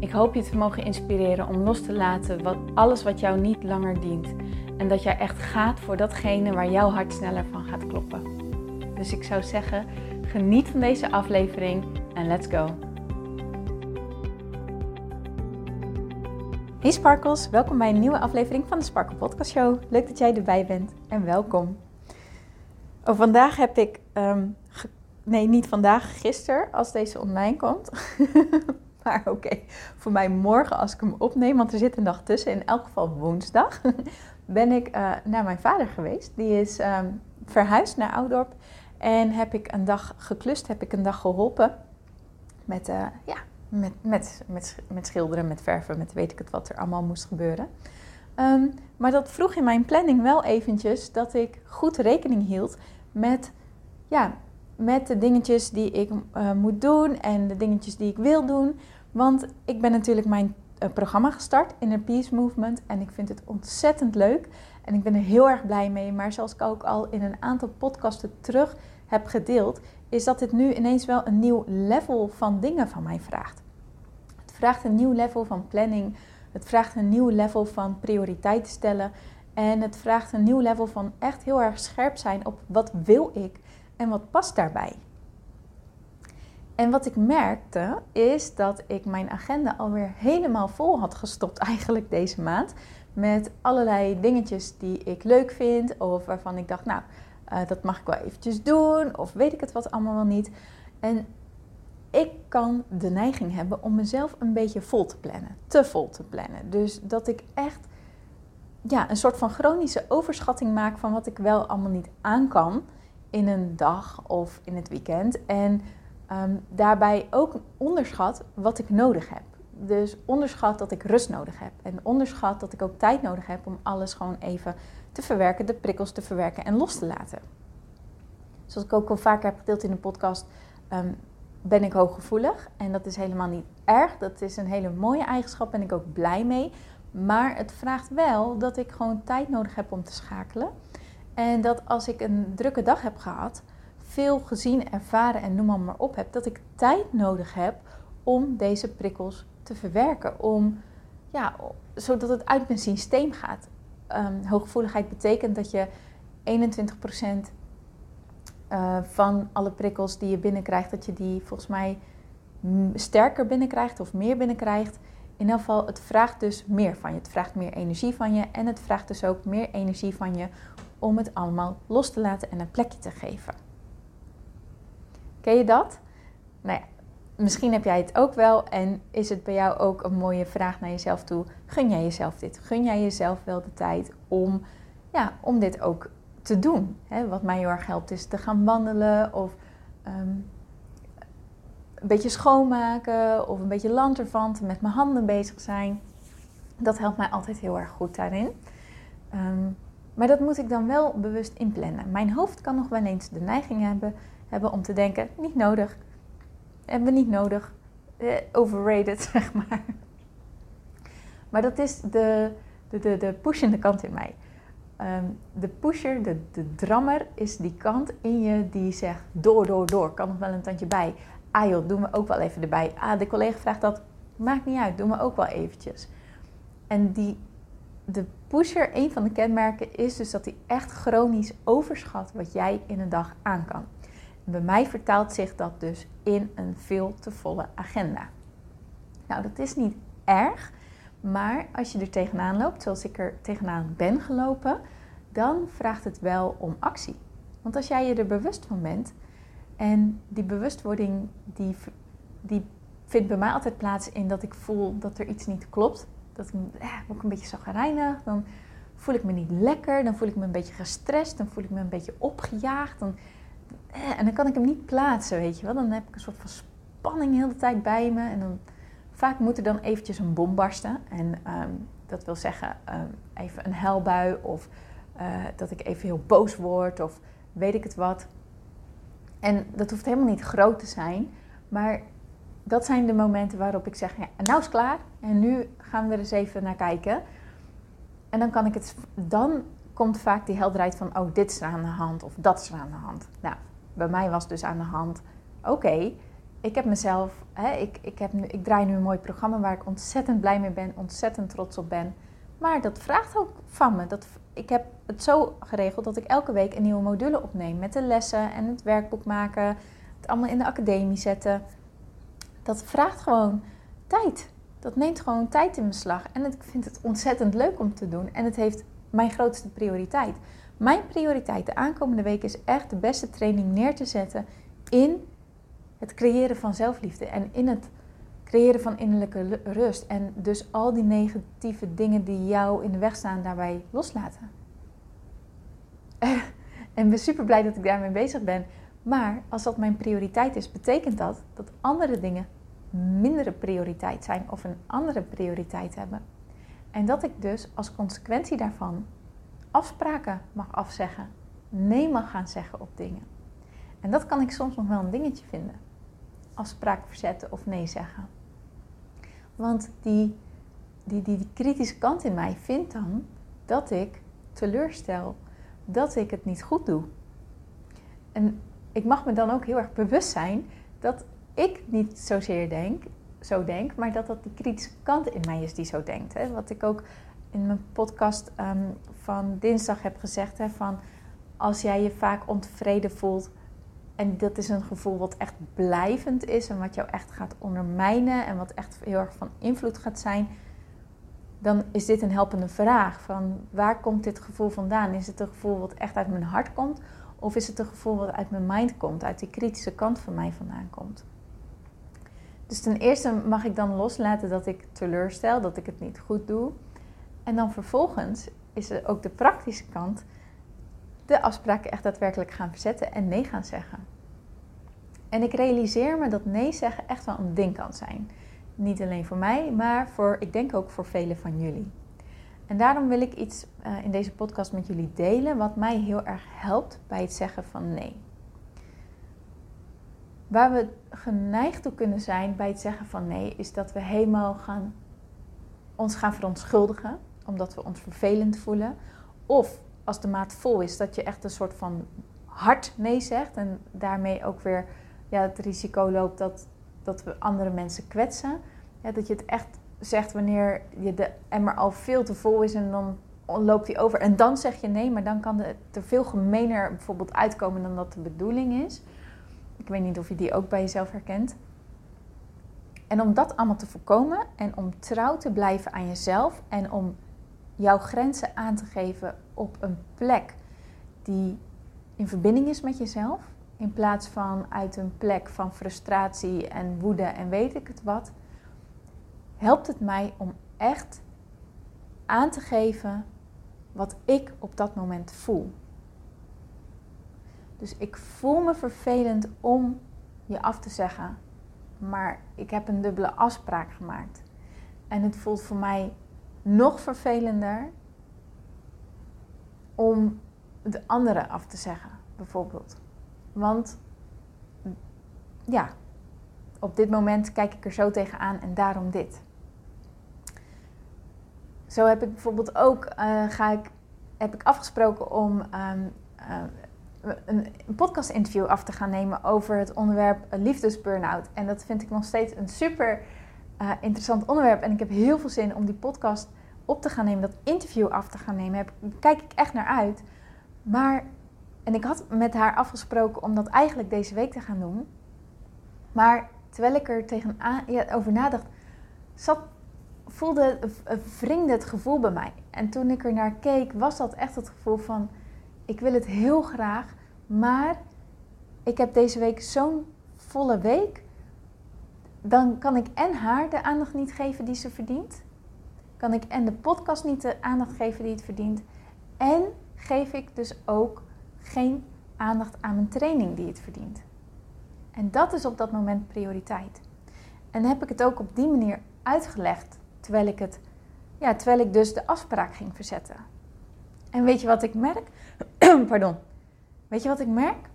Ik hoop je te mogen inspireren om los te laten wat, alles wat jou niet langer dient. En dat jij echt gaat voor datgene waar jouw hart sneller van gaat kloppen. Dus ik zou zeggen, geniet van deze aflevering en let's go. Hey Sparkles, welkom bij een nieuwe aflevering van de Sparkle Podcast Show. Leuk dat jij erbij bent en welkom. Oh, vandaag heb ik, um, nee niet vandaag, gisteren als deze online komt. Maar oké, voor mij morgen als ik hem opneem, want er zit een dag tussen, in elk geval woensdag, ben ik uh, naar mijn vader geweest. Die is um, verhuisd naar Oudorp en heb ik een dag geklust, heb ik een dag geholpen met, uh, ja, met, met, met, met schilderen, met verven, met weet ik het wat er allemaal moest gebeuren. Um, maar dat vroeg in mijn planning wel eventjes dat ik goed rekening hield met, ja, met de dingetjes die ik uh, moet doen en de dingetjes die ik wil doen. Want ik ben natuurlijk mijn uh, programma gestart in de Peace Movement en ik vind het ontzettend leuk. En ik ben er heel erg blij mee. Maar zoals ik ook al in een aantal podcasten terug heb gedeeld, is dat dit nu ineens wel een nieuw level van dingen van mij vraagt. Het vraagt een nieuw level van planning. Het vraagt een nieuw level van prioriteiten stellen. En het vraagt een nieuw level van echt heel erg scherp zijn op wat wil ik en wat past daarbij. En wat ik merkte is dat ik mijn agenda alweer helemaal vol had gestopt eigenlijk deze maand. Met allerlei dingetjes die ik leuk vind of waarvan ik dacht, nou, uh, dat mag ik wel eventjes doen of weet ik het wat allemaal wel niet. En ik kan de neiging hebben om mezelf een beetje vol te plannen, te vol te plannen. Dus dat ik echt ja, een soort van chronische overschatting maak van wat ik wel allemaal niet aan kan in een dag of in het weekend. En um, daarbij ook onderschat wat ik nodig heb. Dus onderschat dat ik rust nodig heb. En onderschat dat ik ook tijd nodig heb om alles gewoon even te verwerken, de prikkels te verwerken en los te laten. Zoals ik ook al vaker heb gedeeld in de podcast, um, ben ik hooggevoelig. En dat is helemaal niet erg. Dat is een hele mooie eigenschap. Ben ik ook blij mee. Maar het vraagt wel dat ik gewoon tijd nodig heb om te schakelen. En dat als ik een drukke dag heb gehad, veel gezien, ervaren en noem maar, op heb, dat ik tijd nodig heb om deze prikkels te verwerken. Om, ja, zodat het uit mijn systeem gaat. Um, hooggevoeligheid betekent dat je 21% uh, van alle prikkels die je binnenkrijgt, dat je die volgens mij sterker binnenkrijgt of meer binnenkrijgt. In elk geval, het vraagt dus meer van je. Het vraagt meer energie van je en het vraagt dus ook meer energie van je om het allemaal los te laten en een plekje te geven. Ken je dat? Nou ja, misschien heb jij het ook wel en is het bij jou ook een mooie vraag naar jezelf toe. Gun jij jezelf dit? Gun jij jezelf wel de tijd om, ja, om dit ook te doen? Wat mij heel erg helpt is te gaan wandelen of um, een beetje schoonmaken of een beetje lanterfant met mijn handen bezig zijn. Dat helpt mij altijd heel erg goed daarin. Um, maar dat moet ik dan wel bewust inplannen. Mijn hoofd kan nog wel eens de neiging hebben hebben om te denken, niet nodig. Hebben we niet nodig. Eh, overrated, zeg maar. Maar dat is de, de, de, de pushende kant in mij. Um, de pusher, de, de drammer, is die kant in je die zegt door, door, door. Kan nog wel een tandje bij. Ah joh, doen we ook wel even erbij. Ah, de collega vraagt dat. Maakt niet uit, doen we ook wel eventjes. En die, de pusher, een van de kenmerken is dus dat hij echt chronisch overschat wat jij in een dag aan kan. Bij mij vertaalt zich dat dus in een veel te volle agenda. Nou, dat is niet erg, maar als je er tegenaan loopt, zoals ik er tegenaan ben gelopen, dan vraagt het wel om actie. Want als jij je er bewust van bent, en die bewustwording die, die vindt bij mij altijd plaats in dat ik voel dat er iets niet klopt. Dat ik, eh, een beetje zagrijnig, dan voel ik me niet lekker, dan voel ik me een beetje gestrest, dan voel ik me een beetje opgejaagd. Dan en dan kan ik hem niet plaatsen, weet je wel. Dan heb ik een soort van spanning de hele tijd bij me. En dan Vaak moet er dan eventjes een bom barsten. En ehm, dat wil zeggen ehm, even een helbui of eh, dat ik even heel boos word of weet ik het wat. En dat hoeft helemaal niet groot te zijn, maar dat zijn de momenten waarop ik zeg, ja, nou is klaar en nu gaan we er eens even naar kijken. En dan kan ik het, dan komt vaak die helderheid van, oh, dit is er aan de hand of dat is er aan de hand. Nou, bij mij was dus aan de hand, oké, ik heb mezelf, hè, ik, ik, heb ik draai nu een mooi programma waar ik ontzettend blij mee ben, ontzettend trots op ben. Maar dat vraagt ook van me. Dat, ik heb het zo geregeld dat ik elke week een nieuwe module opneem met de lessen en het werkboek maken, het allemaal in de academie zetten. Dat vraagt gewoon tijd. Dat neemt gewoon tijd in beslag. En ik vind het ontzettend leuk om te doen. En het heeft mijn grootste prioriteit. Mijn prioriteit de aankomende week is echt de beste training neer te zetten in het creëren van zelfliefde en in het creëren van innerlijke rust. En dus al die negatieve dingen die jou in de weg staan, daarbij loslaten. en ben super blij dat ik daarmee bezig ben. Maar als dat mijn prioriteit is, betekent dat dat andere dingen mindere prioriteit zijn of een andere prioriteit hebben. En dat ik dus als consequentie daarvan afspraken mag afzeggen, nee mag gaan zeggen op dingen. En dat kan ik soms nog wel een dingetje vinden. Afspraak verzetten of nee zeggen. Want die, die, die, kritische kant in mij vindt dan dat ik teleurstel, dat ik het niet goed doe. En ik mag me dan ook heel erg bewust zijn dat ik niet zozeer denk, zo denk, maar dat dat die kritische kant in mij is die zo denkt. Hè? Wat ik ook in mijn podcast ehm, van dinsdag heb gezegd, hè, van als jij je vaak ontevreden voelt en dat is een gevoel wat echt blijvend is en wat jou echt gaat ondermijnen en wat echt heel erg van invloed gaat zijn, dan is dit een helpende vraag. Van waar komt dit gevoel vandaan? Is het een gevoel wat echt uit mijn hart komt? Of is het een gevoel wat uit mijn mind komt, uit die kritische kant van mij vandaan komt? Dus ten eerste mag ik dan loslaten dat ik teleurstel, dat ik het niet goed doe. En dan vervolgens is er ook de praktische kant de afspraken echt daadwerkelijk gaan verzetten en nee gaan zeggen. En ik realiseer me dat nee zeggen echt wel een ding kan zijn. Niet alleen voor mij, maar voor, ik denk ook voor velen van jullie. En daarom wil ik iets uh, in deze podcast met jullie delen wat mij heel erg helpt bij het zeggen van nee. Waar we geneigd toe kunnen zijn bij het zeggen van nee, is dat we helemaal gaan, ons gaan verontschuldigen, omdat we ons vervelend voelen. Of als de maat vol is, dat je echt een soort van hard nee zegt en daarmee ook weer ja, het risico loopt dat, dat we andere mensen kwetsen. Dat je het echt zegt wanneer je de emmer al veel te vol is en dan loopt die over. En dan zeg je nee, maar dan kan het er veel gemener bijvoorbeeld uitkomen dan dat de bedoeling is. Ik weet niet of je die ook bij jezelf herkent. En om dat allemaal te voorkomen en om trouw te blijven aan jezelf en om jouw grenzen aan te geven op een plek die in verbinding is met jezelf, in plaats van uit een plek van frustratie en woede en weet ik het wat, helpt het mij om echt aan te geven wat ik op dat moment voel. Dus ik voel me vervelend om je af te zeggen, maar ik heb een dubbele afspraak gemaakt. En het voelt voor mij nog vervelender om de andere af te zeggen, bijvoorbeeld. Want ja, op dit moment kijk ik er zo tegenaan en daarom dit. Zo heb ik bijvoorbeeld ook uh, ga ik, heb ik afgesproken om um, een, een podcast-interview af te gaan nemen over het onderwerp liefdesburn-out. En dat vind ik nog steeds een super uh, interessant onderwerp. En ik heb heel veel zin om die podcast op te gaan nemen, dat interview af te gaan nemen. Daar kijk ik echt naar uit. Maar, en ik had met haar afgesproken om dat eigenlijk deze week te gaan doen. Maar terwijl ik er tegenaan ja, over nadacht, zat, voelde, wringde het gevoel bij mij. En toen ik er naar keek, was dat echt het gevoel van ik wil het heel graag, maar ik heb deze week zo'n volle week. Dan kan ik en haar de aandacht niet geven die ze verdient. Kan ik en de podcast niet de aandacht geven die het verdient. En geef ik dus ook geen aandacht aan mijn training die het verdient. En dat is op dat moment prioriteit. En heb ik het ook op die manier uitgelegd, terwijl ik, het, ja, terwijl ik dus de afspraak ging verzetten. En weet je wat ik merk? Pardon. Weet je wat ik merk?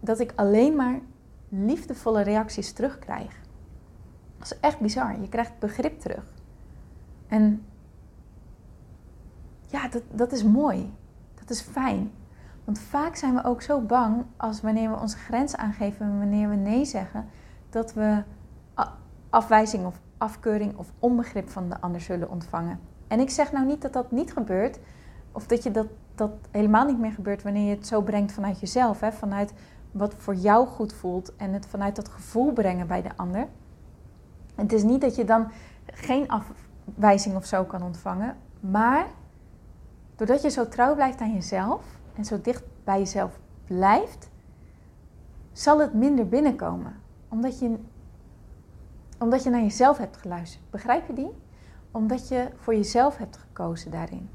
Dat ik alleen maar liefdevolle reacties terugkrijg. Dat is echt bizar. Je krijgt begrip terug. En ja, dat, dat is mooi. Dat is fijn. Want vaak zijn we ook zo bang als wanneer we onze grens aangeven, wanneer we nee zeggen, dat we afwijzing of afkeuring of onbegrip van de ander zullen ontvangen. En ik zeg nou niet dat dat niet gebeurt, of dat je dat, dat helemaal niet meer gebeurt wanneer je het zo brengt vanuit jezelf, hè, vanuit wat voor jou goed voelt en het vanuit dat gevoel brengen bij de ander. Het is niet dat je dan geen afwijzing of zo kan ontvangen, maar doordat je zo trouw blijft aan jezelf en zo dicht bij jezelf blijft, zal het minder binnenkomen. Omdat je, omdat je naar jezelf hebt geluisterd. Begrijp je die? Omdat je voor jezelf hebt gekozen daarin.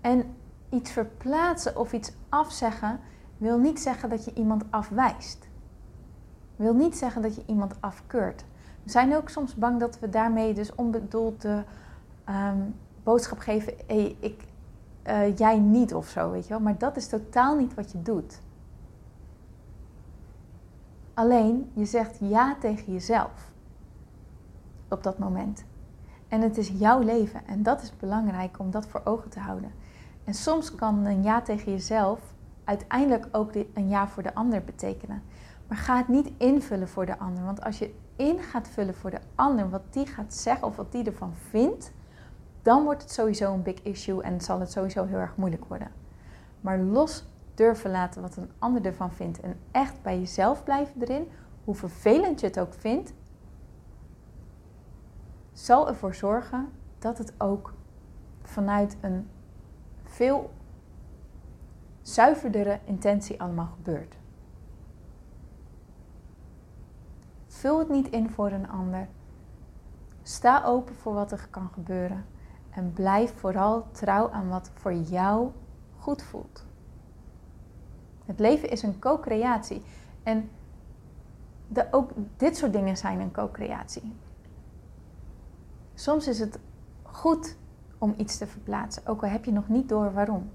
En iets verplaatsen of iets afzeggen wil niet zeggen dat je iemand afwijst. Wil niet zeggen dat je iemand afkeurt. We zijn ook soms bang dat we daarmee dus onbedoeld de ehm, boodschap geven: hey, ik, uh, jij niet of zo, weet je wel. Maar dat is totaal niet wat je doet. Alleen je zegt ja tegen jezelf op dat moment. En het is jouw leven en dat is belangrijk om dat voor ogen te houden. En soms kan een ja tegen jezelf uiteindelijk ook een ja voor de ander betekenen. Maar ga het niet invullen voor de ander. Want als je in gaat vullen voor de ander wat die gaat zeggen of wat die ervan vindt, dan wordt het sowieso een big issue en zal het sowieso heel erg moeilijk worden. Maar los durven laten wat een ander ervan vindt en echt bij jezelf blijven erin, hoe vervelend je het ook vindt, zal ervoor zorgen dat het ook vanuit een veel zuiverdere intentie allemaal gebeurt. Vul het niet in voor een ander. Sta open voor wat er kan gebeuren. En blijf vooral trouw aan wat voor jou goed voelt. Het leven is een co-creatie. En de, ook dit soort dingen zijn een co-creatie. Soms is het goed om iets te verplaatsen, ook al heb je nog niet door waarom.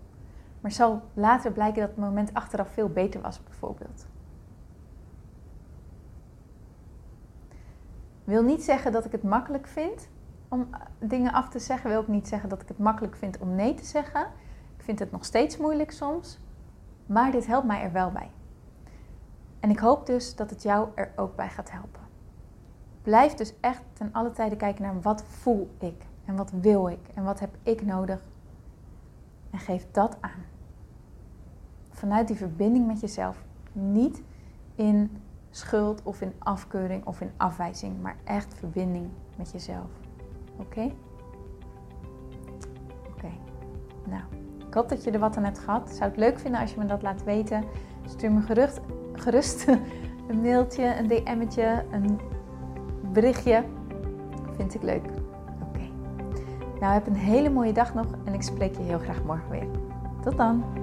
Maar zal later blijken dat het moment achteraf veel beter was, bijvoorbeeld. Wil niet zeggen dat ik het makkelijk vind om eh, dingen af te zeggen. Wil ook niet zeggen dat ik het makkelijk vind om nee te zeggen. Ik vind het nog steeds moeilijk soms. Maar dit helpt mij er wel bij. En ik hoop dus dat het jou er ook bij gaat helpen. Blijf dus echt ten alle tijde kijken naar wat voel ik en wat wil ik en wat heb ik nodig. En geef dat aan. Vanuit die verbinding met jezelf. Niet in schuld of in afkeuring of in afwijzing, maar echt verbinding met jezelf. Oké? Oké. Nou, ik hoop dat je er wat aan hebt gehad. Zou het leuk vinden als je me dat laat weten. Stuur me gerust, gerust een mailtje, een DM'tje, een berichtje. Vind ik leuk. Oké. Nou, heb een hele mooie dag nog en ik spreek je heel graag morgen weer. Tot dan.